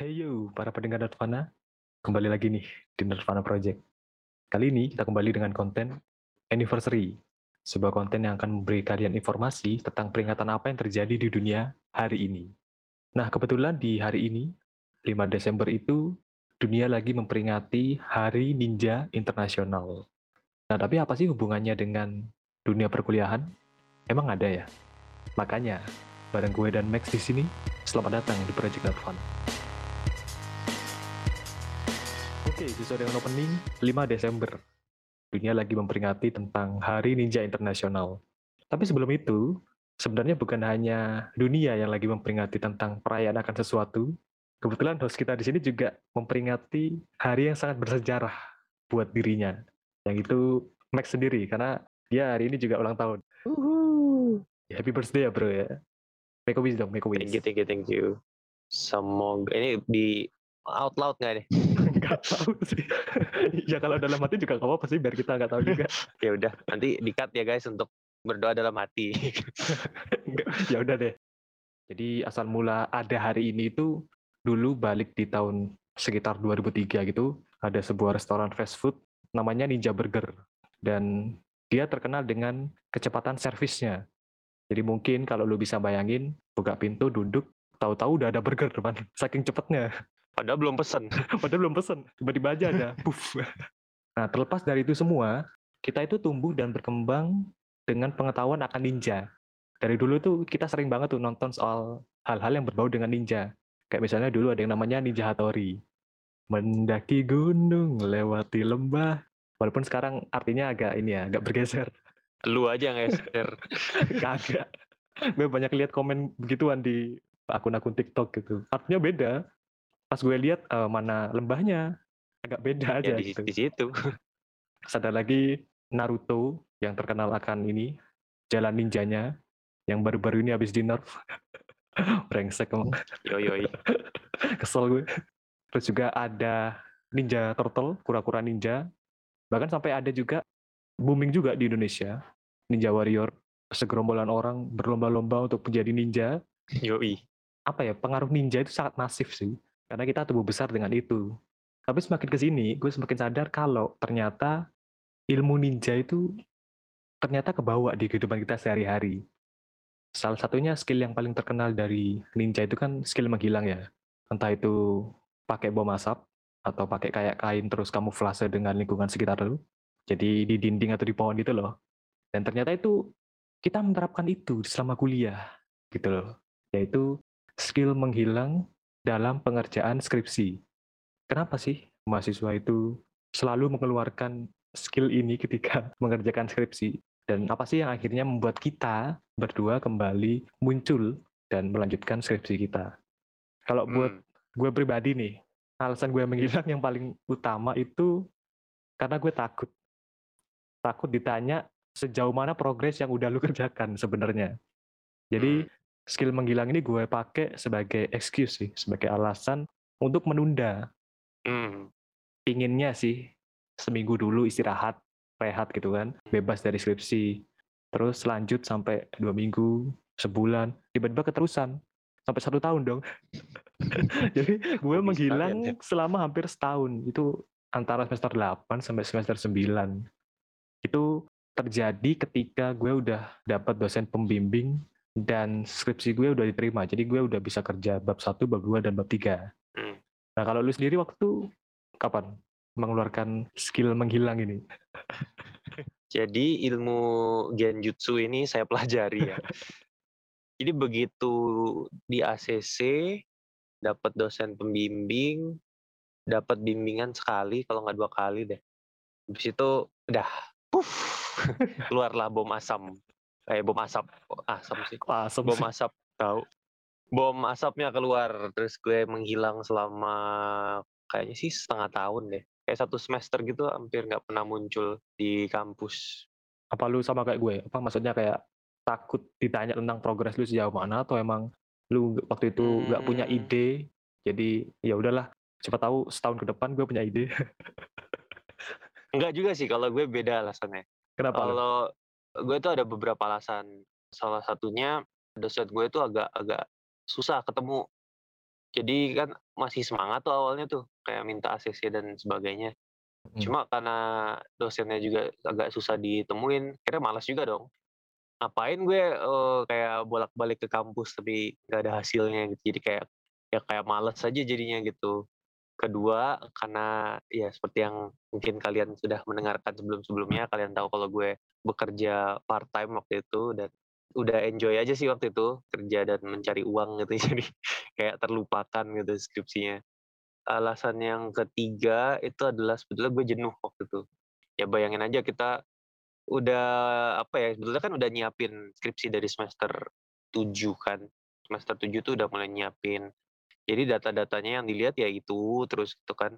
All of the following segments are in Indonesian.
Hey yo, para pendengar Nirvana, kembali lagi nih di Nirvana Project. Kali ini kita kembali dengan konten Anniversary, sebuah konten yang akan memberi kalian informasi tentang peringatan apa yang terjadi di dunia hari ini. Nah, kebetulan di hari ini, 5 Desember itu, dunia lagi memperingati Hari Ninja Internasional. Nah, tapi apa sih hubungannya dengan dunia perkuliahan? Emang ada ya? Makanya, bareng gue dan Max di sini, selamat datang di Project Nirvana. Oke, sesuai dengan opening, 5 Desember. Dunia lagi memperingati tentang Hari Ninja Internasional. Tapi sebelum itu, sebenarnya bukan hanya dunia yang lagi memperingati tentang perayaan akan sesuatu. Kebetulan host kita di sini juga memperingati hari yang sangat bersejarah buat dirinya. Yang itu Max sendiri, karena dia hari ini juga ulang tahun. Uhuh. Happy birthday ya bro ya. Make a wish dong, make a wish. Thank you, thank you, thank you. Semoga ini di out loud nggak nih? Gak tahu sih. ya kalau dalam hati juga gak apa-apa sih, biar kita nggak tahu juga. ya udah, nanti di cut ya guys untuk berdoa dalam hati. ya udah deh. Jadi asal mula ada hari ini itu dulu balik di tahun sekitar 2003 gitu, ada sebuah restoran fast food namanya Ninja Burger dan dia terkenal dengan kecepatan servisnya. Jadi mungkin kalau lu bisa bayangin, buka pintu, duduk, tahu-tahu udah ada burger depan, saking cepetnya. Padahal belum pesen. Padahal belum pesen, tiba-tiba aja ada. Puff. Nah, terlepas dari itu semua, kita itu tumbuh dan berkembang dengan pengetahuan akan ninja. Dari dulu tuh kita sering banget tuh nonton soal hal-hal yang berbau dengan ninja. Kayak misalnya dulu ada yang namanya Ninja Hattori. Mendaki gunung, lewati lembah. Walaupun sekarang artinya agak ini ya, agak bergeser. Lu aja ngeser. Kagak. Gue banyak lihat komen begituan di akun-akun TikTok gitu. Artinya beda. Pas gue lihat uh, mana lembahnya, agak beda aja ya, di, gitu. di situ. Ada lagi Naruto yang terkenal akan ini jalan ninjanya yang baru-baru ini habis di nerf. Brengsek emang. Yo yo. yo. Kesel gue. Terus juga ada Ninja Turtle, kura-kura ninja. Bahkan sampai ada juga booming juga di Indonesia. Ninja Warrior, segerombolan orang berlomba-lomba untuk menjadi ninja. Yoi. Apa ya, pengaruh ninja itu sangat masif sih. Karena kita tumbuh besar dengan itu. Tapi semakin ke sini, gue semakin sadar kalau ternyata ilmu ninja itu ternyata kebawa di kehidupan kita sehari-hari. Salah satunya skill yang paling terkenal dari ninja itu kan skill menghilang ya. Entah itu pakai bom asap, atau pakai kayak kain terus kamuflase dengan lingkungan sekitar lu. Jadi di dinding atau di pohon itu loh. Dan ternyata itu kita menerapkan itu selama kuliah gitu loh. Yaitu skill menghilang dalam pengerjaan skripsi. Kenapa sih mahasiswa itu selalu mengeluarkan skill ini ketika mengerjakan skripsi? Dan apa sih yang akhirnya membuat kita berdua kembali muncul dan melanjutkan skripsi kita? Kalau buat Hmm. gue pribadi nih, alasan gue menghilang yang paling utama itu karena gue takut. Takut ditanya sejauh mana progres yang udah lu kerjakan sebenarnya. Jadi Hmm. Skill menghilang ini gue pakai sebagai excuse sih, sebagai alasan untuk menunda. Hmm. Pinginnya sih seminggu dulu istirahat, rehat gitu kan, bebas dari skripsi. Terus lanjut sampai dua minggu, sebulan, tiba-tiba keterusan sampai satu tahun dong. Jadi gue Hobi menghilang ya. selama hampir setahun. Itu antara semester 8 sampai semester 9. Itu terjadi ketika gue udah dapat dosen pembimbing dan skripsi gue udah diterima. Jadi gue udah bisa kerja bab 1, bab 2, dan bab 3. Hmm. Nah kalau lu sendiri waktu kapan mengeluarkan skill menghilang ini? Jadi ilmu genjutsu ini saya pelajari ya. Jadi begitu di ACC dapat dosen pembimbing, dapat bimbingan sekali kalau nggak dua kali deh. Habis itu udah puff keluarlah bom asam. Eh bom asap, Kok asam sih. Asem Bom sih? asap tahu. Bom asapnya keluar terus gue menghilang selama kayaknya sih setengah tahun deh. Kayak satu semester gitu hampir nggak pernah muncul di kampus. Apa lu sama kayak gue? Apa maksudnya kayak takut ditanya tentang progres lu sejauh mana atau emang lu waktu itu nggak punya Hmm. ide jadi ya udahlah siapa tahu setahun ke depan gue punya ide Enggak juga sih kalau gue beda alasannya. kenapa lu? Kalau gue tuh ada beberapa alasan. Salah satunya dosen gue tuh agak agak susah ketemu. Jadi kan masih semangat tuh awalnya tuh, kayak minta ACC dan sebagainya. Mhm. Cuma karena dosennya juga agak susah ditemuin, akhirnya malas juga dong. Ngapain gue, eee, kayak bolak-balik ke kampus tapi nggak ada hasilnya gitu. Jadi kayak, ya kayak males aja jadinya gitu. Kedua, karena ya seperti yang mungkin kalian sudah mendengarkan sebelum-sebelumnya, kalian tahu kalau gue bekerja part-time waktu itu dan udah enjoy aja sih waktu itu, kerja dan mencari uang gitu. Jadi kayak terlupakan gitu skripsinya. Alasan yang ketiga itu adalah sebetulnya gue jenuh waktu itu. Ya bayangin aja kita udah apa ya, sebetulnya kan udah nyiapin skripsi dari semester 7 kan. Semester 7 tuh udah mulai nyiapin. Jadi data-datanya yang dilihat ya itu terus gitu kan.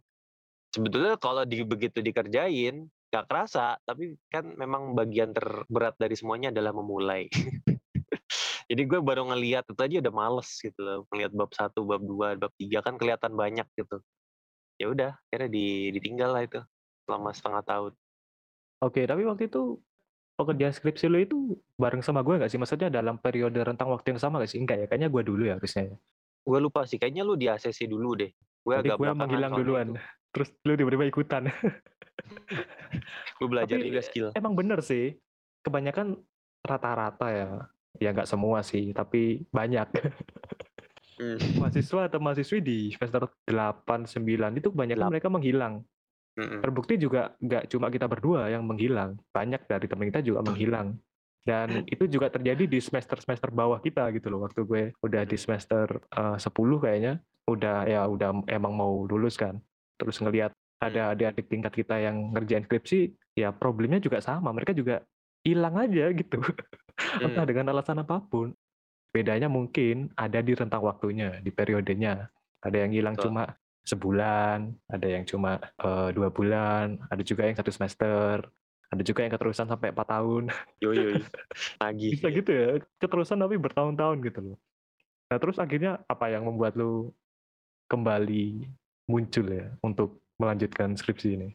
Sebetulnya kalau di begitu dikerjain, nggak kerasa, tapi kan memang bagian terberat dari semuanya adalah memulai. Jadi gue baru ngelihat itu aja udah males gitu loh, ngelihat bab 1, bab 2, bab 3 kan kelihatan banyak gitu. Ya udah, akhirnya di ditinggal lah itu selama setengah tahun. Oke, tapi waktu itu pekerjaan skripsi lu itu bareng sama gue nggak sih? Maksudnya dalam periode rentang waktu yang sama nggak sih? Enggak ya? Kayaknya gue dulu ya harusnya ya. Gue lupa sih, kayaknya lu di ACC dulu deh. Gue agak gue menghilang duluan. itu. Terus lu tiba-tiba ikutan. Gue belajar Tapi juga skill. emang bener sih. Kebanyakan rata-rata ya. Ya nggak semua sih, tapi banyak. Hmm. Mahasiswa atau mahasiswi di semester 8, 9 itu kebanyakan Delap mereka menghilang. Mhm. Terbukti juga nggak cuma kita berdua yang menghilang. Banyak dari teman kita juga menghilang. Dan itu juga terjadi di semester-semester bawah kita gitu loh. Waktu gue udah di semester eh, 10 kayaknya, udah ya udah emang mau lulus kan. Terus ngelihat Hmm. ada adik-adik tingkat kita yang ngerjain skripsi, ya problemnya juga sama. Mereka juga hilang aja gitu. Entah Hmm. dengan alasan apa pun. Bedanya mungkin ada di rentang waktunya, di periodenya. Ada yang hilang Betul. cuma sebulan, ada yang cuma eh, dua bulan, ada juga yang satu semester, ada juga yang keterusan sampai empat tahun. Yoi, yoi. Nagih. Bisa gitu ya, keterusan tapi bertahun-tahun gitu loh. Nah terus akhirnya apa yang membuat lu kembali muncul ya untuk melanjutkan skripsi ini?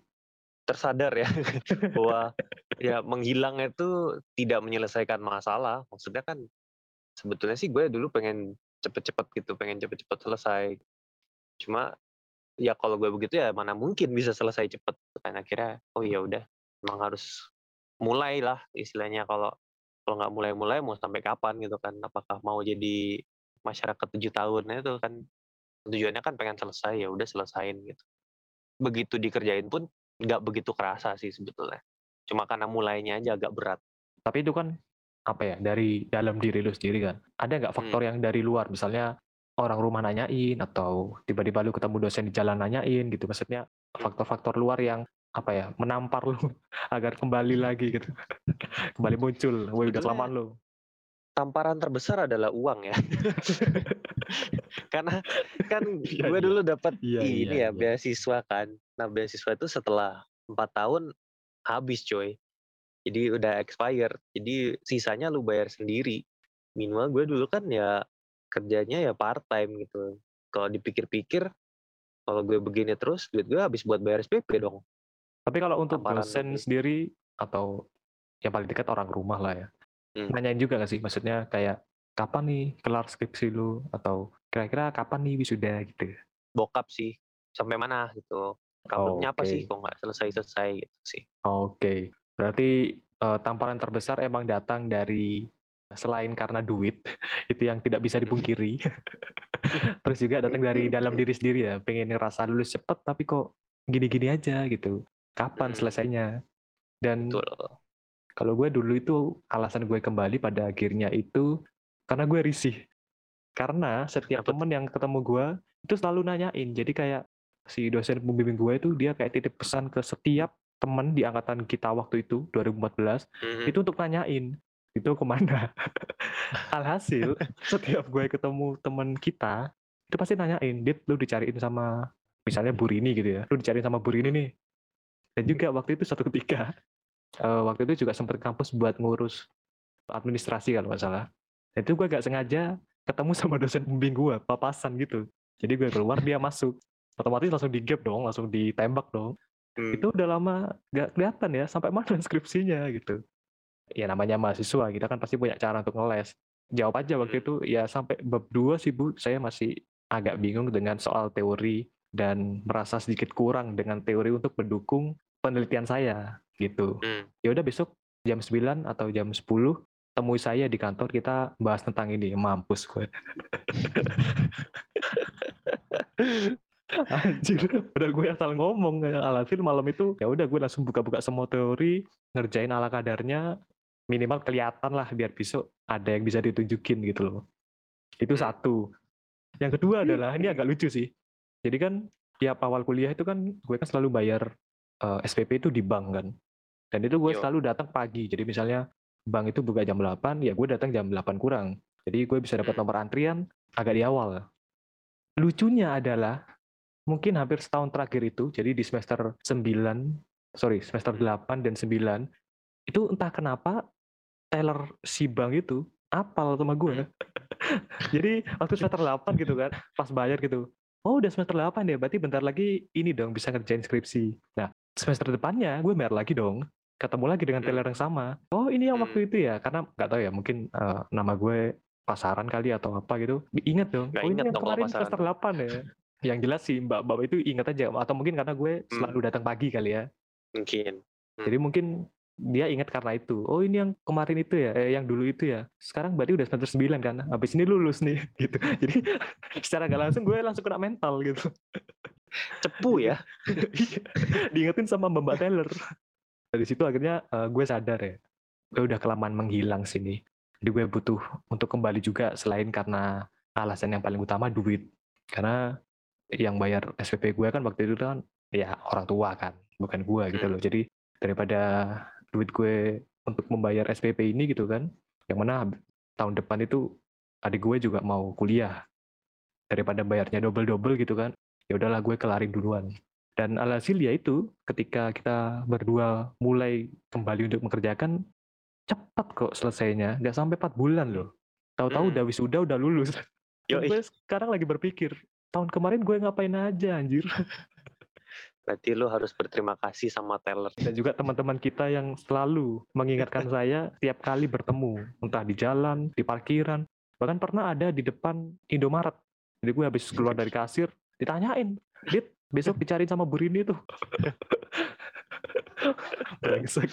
Tersadar ya bahwa ya menghilang itu tidak menyelesaikan masalah. Maksudnya kan sebetulnya sih gue dulu pengen cepet-cepet gitu, pengen cepet-cepet selesai. Cuma ya kalau gue begitu ya mana mungkin bisa selesai cepet. Kan akhirnya oh ya udah emang harus mulai lah istilahnya kalau kalau nggak mulai-mulai mau sampai kapan gitu kan? Apakah mau jadi masyarakat tujuh tahun itu kan tujuannya kan pengen selesai ya udah selesain gitu. Begitu dikerjain pun nggak begitu kerasa sih sebetulnya. Cuma karena mulainya aja agak berat. Tapi itu kan apa ya dari dalam diri lu sendiri kan. Ada nggak faktor Hmm. yang dari luar? Misalnya orang rumah nanyain atau tiba-tiba lu ketemu dosen di jalan nanyain gitu. Maksudnya faktor-faktor luar yang apa ya menampar lu agar kembali lagi gitu. kembali muncul. Woi udah kelamaan lu. tamparan terbesar adalah uang ya. Karena kan Iya, gue iya. dulu dapat Iya, ini iya, ya iya. beasiswa kan. Nah beasiswa itu setelah empat tahun habis coy. Jadi udah expired. Jadi sisanya lu bayar sendiri. Minimal gue dulu kan ya kerjanya ya part time gitu. Kalau dipikir-pikir, kalau gue begini terus, duit gue habis buat bayar SPP dong. Tapi kalau untuk Tamparan dosen lebih. sendiri atau yang paling dekat orang rumah lah ya. Hmm. Nanyain juga gak sih? Maksudnya kayak kapan nih kelar skripsi lu atau kira-kira kapan nih wisuda gitu. Bokap sih, sampai mana gitu. Problemnya apa sih kok nggak selesai-selesai gitu sih. Oke. Berarti eh, tamparan terbesar emang datang dari selain karena duit itu yang tidak bisa dipungkiri. Terus juga datang dari dalam diri sendiri ya, pengen ngerasa lulus cepet tapi kok gini-gini aja gitu. Kapan Hmm. selesainya? Dan Betul. kalau gue dulu itu alasan gue kembali pada akhirnya itu karena gue risih. Karena setiap temen yang ketemu gue itu selalu nanyain. Jadi kayak si dosen pembimbing gue itu dia kayak titip pesan ke setiap temen di angkatan kita waktu itu 2014 Mhm. itu untuk nanyain itu ke mana. Alhasil setiap gue ketemu temen kita itu pasti nanyain, dit lu dicariin sama misalnya Bu Rini gitu ya, lu dicariin sama Bu Rini nih. Dan juga waktu itu suatu ketika eh, waktu itu juga sempat kampus buat ngurus administrasi kalau nggak salah. Dan itu gue gak sengaja ketemu sama dosen pembimbing gue, papasan gitu. Jadi gue keluar dia masuk, otomatis langsung di gap dong, langsung ditembak dong. Hmm. Itu udah lama gak kelihatan ya sampai mana skripsinya gitu. Ya namanya mahasiswa, kita kan pasti punya cara untuk ngeles. Jawab aja waktu Hmm. itu ya sampai bab 2 sih Bu, saya masih agak bingung dengan soal teori dan merasa sedikit kurang dengan teori untuk mendukung penelitian saya gitu. Hmm. Ya udah besok jam 9 atau jam 10 temui saya di kantor kita bahas tentang ini. Mampus gue. Anjir, udah gue asal ngomong alhasil malam itu ya udah gue langsung buka-buka semua teori, ngerjain ala kadarnya, minimal kelihatan lah biar besok ada yang bisa ditunjukin gitu loh. Itu satu. Yang kedua adalah ini agak lucu sih. Jadi kan tiap awal kuliah itu kan gue kan selalu bayar uh, eh, SPP itu di bank kan. Dan itu gue Yo. selalu datang pagi. Jadi misalnya bank itu buka jam 8, ya gue datang jam 8 kurang. Jadi gue bisa dapat Hmm. nomor antrian agak di awal. Lucunya adalah mungkin hampir setahun terakhir itu, jadi di semester 9, sorry, semester 8 dan 9, itu entah kenapa teller si bank itu apal sama gue. jadi waktu semester 8 gitu kan, pas bayar gitu, oh udah semester 8 ya, berarti bentar lagi ini dong bisa ngerjain skripsi. Nah, semester depannya gue bayar lagi dong, ketemu lagi dengan Hmm. teller yang sama. Oh ini yang waktu Hmm. itu ya, karena nggak tahu ya, mungkin eh, nama gue pasaran kali atau apa gitu. Ingat dong, Nggak oh ini ingat yang dong kalau kemarin semester 8 ya. Yang jelas sih mbak-mbak itu ingat aja, atau mungkin karena gue Hmm. selalu datang pagi kali ya. Mungkin. Hmm. Jadi mungkin dia ingat karena itu. Oh ini yang kemarin itu ya, eh, yang dulu itu ya. Sekarang berarti udah semester 9 kan. Habis ini lulus nih gitu. Jadi secara nggak langsung gue langsung kena mental gitu. Cepu ya. Iya, Diingetin sama Mbak Taylor. Dari situ akhirnya eh, gue sadar ya. Gue udah kelamaan menghilang sini. Jadi gue butuh untuk kembali juga selain karena alasan yang paling utama duit. Karena yang bayar SPP gue kan waktu itu kan ya orang tua kan, bukan gue gitu Hmm. loh. Jadi daripada duit gue untuk membayar SPP ini gitu kan, yang mana tahun depan itu adik gue juga mau kuliah. Daripada bayarnya double-double gitu kan, ya udahlah gue kelarin duluan. Dan alhasil ya itu ketika kita berdua mulai kembali untuk mengerjakan cepat kok selesainya, nggak sampai 4 bulan loh. Tahu-tahu Hmm. udah wisuda udah lulus. Gue sekarang lagi berpikir, tahun kemarin gue ngapain aja anjir. Berarti lu harus berterima kasih sama teller. Dan juga teman-teman kita yang selalu mengingatkan saya tiap kali bertemu, entah di jalan, di parkiran, bahkan pernah ada di depan Indomaret. Jadi gue habis keluar dari kasir, ditanyain, Dit, besok dicariin sama Bu Rini tuh. Brengsek.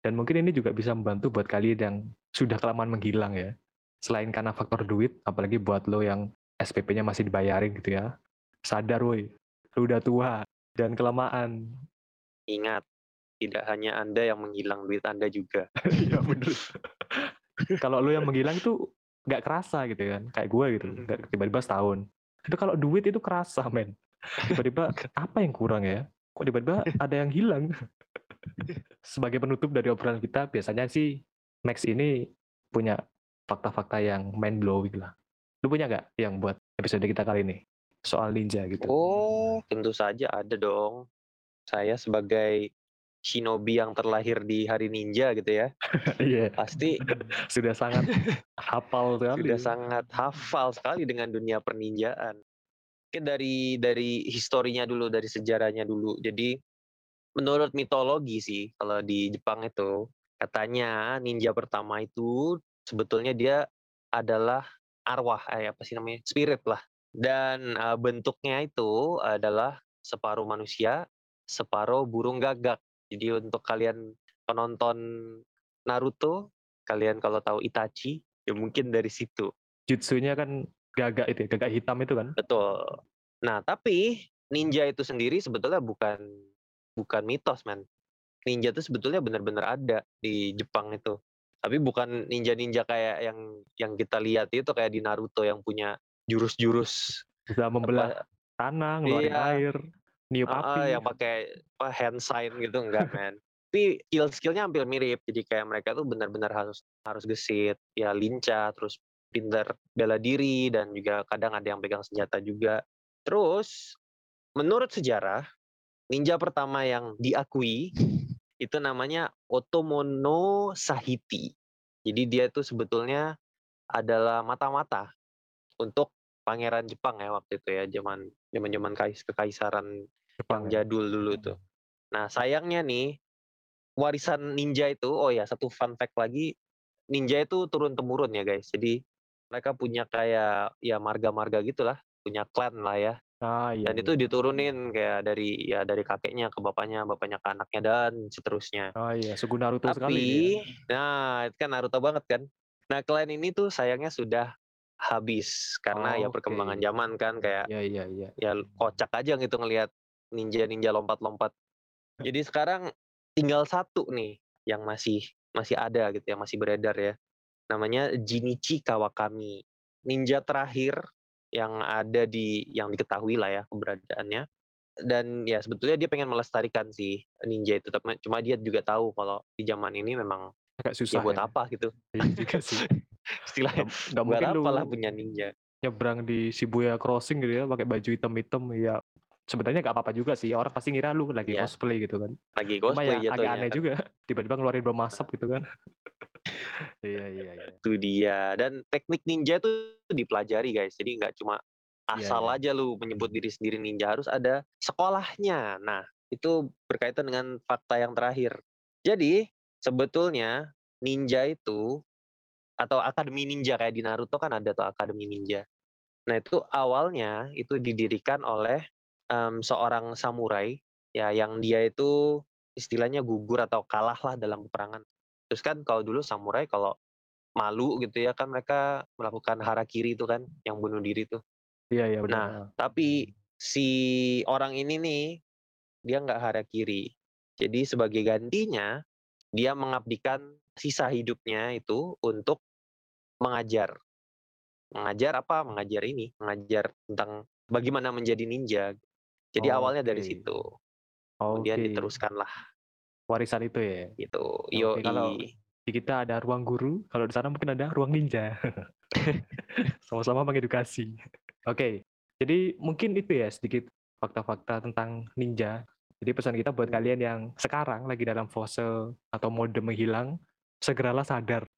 Dan mungkin ini juga bisa membantu buat kalian yang sudah kelamaan menghilang ya. Selain karena faktor duit, apalagi buat lo yang SPP-nya masih dibayarin gitu ya. Sadar woi, lu udah tua dan kelamaan. Ingat, tidak hanya Anda yang menghilang duit Anda juga. Iya bener. Kalau lo yang menghilang itu nggak kerasa gitu kan, kayak gue gitu, nggak tiba-tiba setahun. Tapi kalau duit itu kerasa men. Tiba-tiba apa yang kurang ya? Kok tiba-tiba ada yang hilang? Sebagai penutup dari obrolan kita, biasanya sih Max ini punya fakta-fakta yang mind blowing lah. Lu punya nggak yang buat episode kita kali ini? Soal ninja gitu. Oh, tentu saja ada dong. Saya sebagai shinobi yang terlahir di hari ninja gitu ya, Iya, pasti sudah sangat hafal sekali. sudah sangat hafal sekali dengan dunia perninjaan. Mungkin dari dari historinya dulu, dari sejarahnya dulu. Jadi menurut mitologi sih, kalau di Jepang itu katanya ninja pertama itu sebetulnya dia adalah arwah, eh, apa sih namanya, spirit lah. Dan eh, bentuknya itu adalah separuh manusia, separuh burung gagak. Jadi untuk kalian penonton Naruto, kalian kalau tahu Itachi, ya mungkin dari situ. Jutsunya kan gagak itu ya, gagak hitam itu kan. Betul. Nah, tapi ninja itu sendiri sebetulnya bukan bukan mitos, man. Ninja itu sebetulnya benar-benar ada di Jepang itu. Tapi bukan ninja-ninja kayak yang yang kita lihat itu kayak di Naruto yang punya jurus-jurus Bisa membelah apa tanah, ngeluarin Iya. air, niup ah, api. yang pakai apa hand sign gitu enggak, man. Tapi skill-skillnya hampir mirip. Jadi kayak mereka tuh benar-benar harus harus gesit, ya lincah, terus pintar bela diri dan juga kadang ada yang pegang senjata juga. Terus menurut sejarah ninja pertama yang diakui itu namanya Otomono Sahiti. Jadi dia itu sebetulnya adalah mata-mata untuk pangeran Jepang ya waktu itu ya zaman zaman zaman kais kekaisaran Jepang yang ya. jadul dulu tuh. Nah sayangnya nih warisan ninja itu oh ya satu fun fact lagi ninja itu turun temurun ya guys. Jadi mereka punya kayak ya marga-marga gitulah, punya klan lah ya. Ah, iya Dan itu iya. diturunin kayak dari ya dari kakeknya ke bapaknya, bapaknya ke anaknya dan seterusnya. Oh iya, suku Naruto sekali Tapi, ya. nah itu kan Naruto banget kan. Nah klan ini tuh sayangnya sudah habis karena ya perkembangan zaman kan kayak Iya iya iya. ya kocak aja gitu ngelihat ninja-ninja lompat-lompat. Jadi sekarang tinggal satu nih yang masih masih ada gitu ya, masih beredar ya. Namanya Jinichi Kawakami. Ninja terakhir yang ada di yang diketahui lah ya keberadaannya. Dan ya sebetulnya dia pengen melestarikan sih ninja itu, tapi cuma dia juga tahu kalau di zaman ini memang Agak ya susah buat ya. apa gitu. Juga sih. Istilahnya Nggak mungkin lu apalah punya ninja. nyebrang di Shibuya Crossing gitu ya pakai baju hitam-hitam ya. Sebenarnya nggak apa-apa juga sih. Orang pasti ngira lu lagi Iya. cosplay gitu kan. Lagi Cuma cosplay ya agak aneh kan. juga tiba-tiba ngeluarin bom asap gitu kan. Iya iya iya. Itu dia. Dan teknik ninja itu dipelajari guys. Jadi nggak cuma Iya asal iya. aja lu menyebut diri sendiri ninja, harus ada sekolahnya. Nah, itu berkaitan dengan fakta yang terakhir. Jadi, sebetulnya ninja itu atau akademi ninja kayak di Naruto kan ada tuh akademi ninja. Nah, itu awalnya itu didirikan oleh em, seorang samurai ya yang dia itu istilahnya gugur atau kalah lah dalam peperangan. Terus kan kalau dulu samurai kalau malu gitu ya kan mereka melakukan harakiri itu kan yang bunuh diri tuh. Iya iya benar. Nah, tapi si orang ini nih dia nggak harakiri. Jadi sebagai gantinya dia mengabdikan sisa hidupnya itu untuk mengajar. Mengajar apa? Mengajar ini, mengajar tentang bagaimana menjadi ninja. Jadi awalnya dari Oke. situ. Kemudian Oke. diteruskanlah Warisan itu ya. gitu. Oke, kalau Yoi. di kita ada ruang guru, kalau di sana mungkin ada ruang ninja. Sama-sama mengedukasi. Oke, jadi mungkin itu ya sedikit fakta-fakta tentang ninja. Jadi pesan kita buat kalian yang sekarang lagi dalam fase atau mode menghilang, segeralah sadar.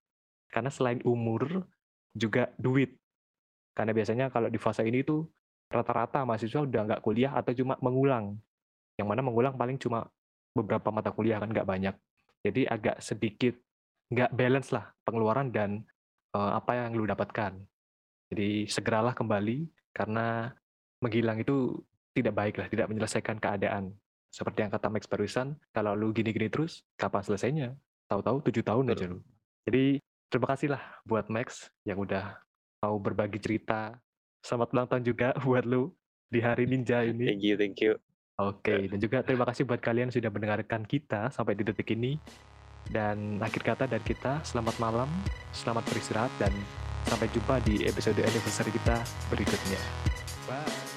Karena selain umur, juga duit. Karena biasanya kalau di fase ini tuh rata-rata mahasiswa udah nggak kuliah atau cuma mengulang. Yang mana mengulang paling cuma beberapa mata kuliah kan nggak banyak. Jadi agak sedikit nggak balance lah pengeluaran dan eh, apa yang lu dapatkan. Jadi segeralah kembali karena menghilang itu tidak baik lah, tidak menyelesaikan keadaan. Seperti yang kata Max barusan, kalau lu gini-gini terus, kapan selesainya? Tahu-tahu tujuh tahun aja Betul. lu. Jadi terima kasih lah buat Max yang udah mau berbagi cerita. Selamat ulang tahun juga buat lu di hari ninja ini. Thank you, thank you. Oke, dan juga terima kasih buat kalian yang sudah mendengarkan kita sampai di detik ini. Dan akhir kata dari kita, selamat malam, selamat beristirahat, dan sampai jumpa di episode anniversary kita berikutnya. Bye.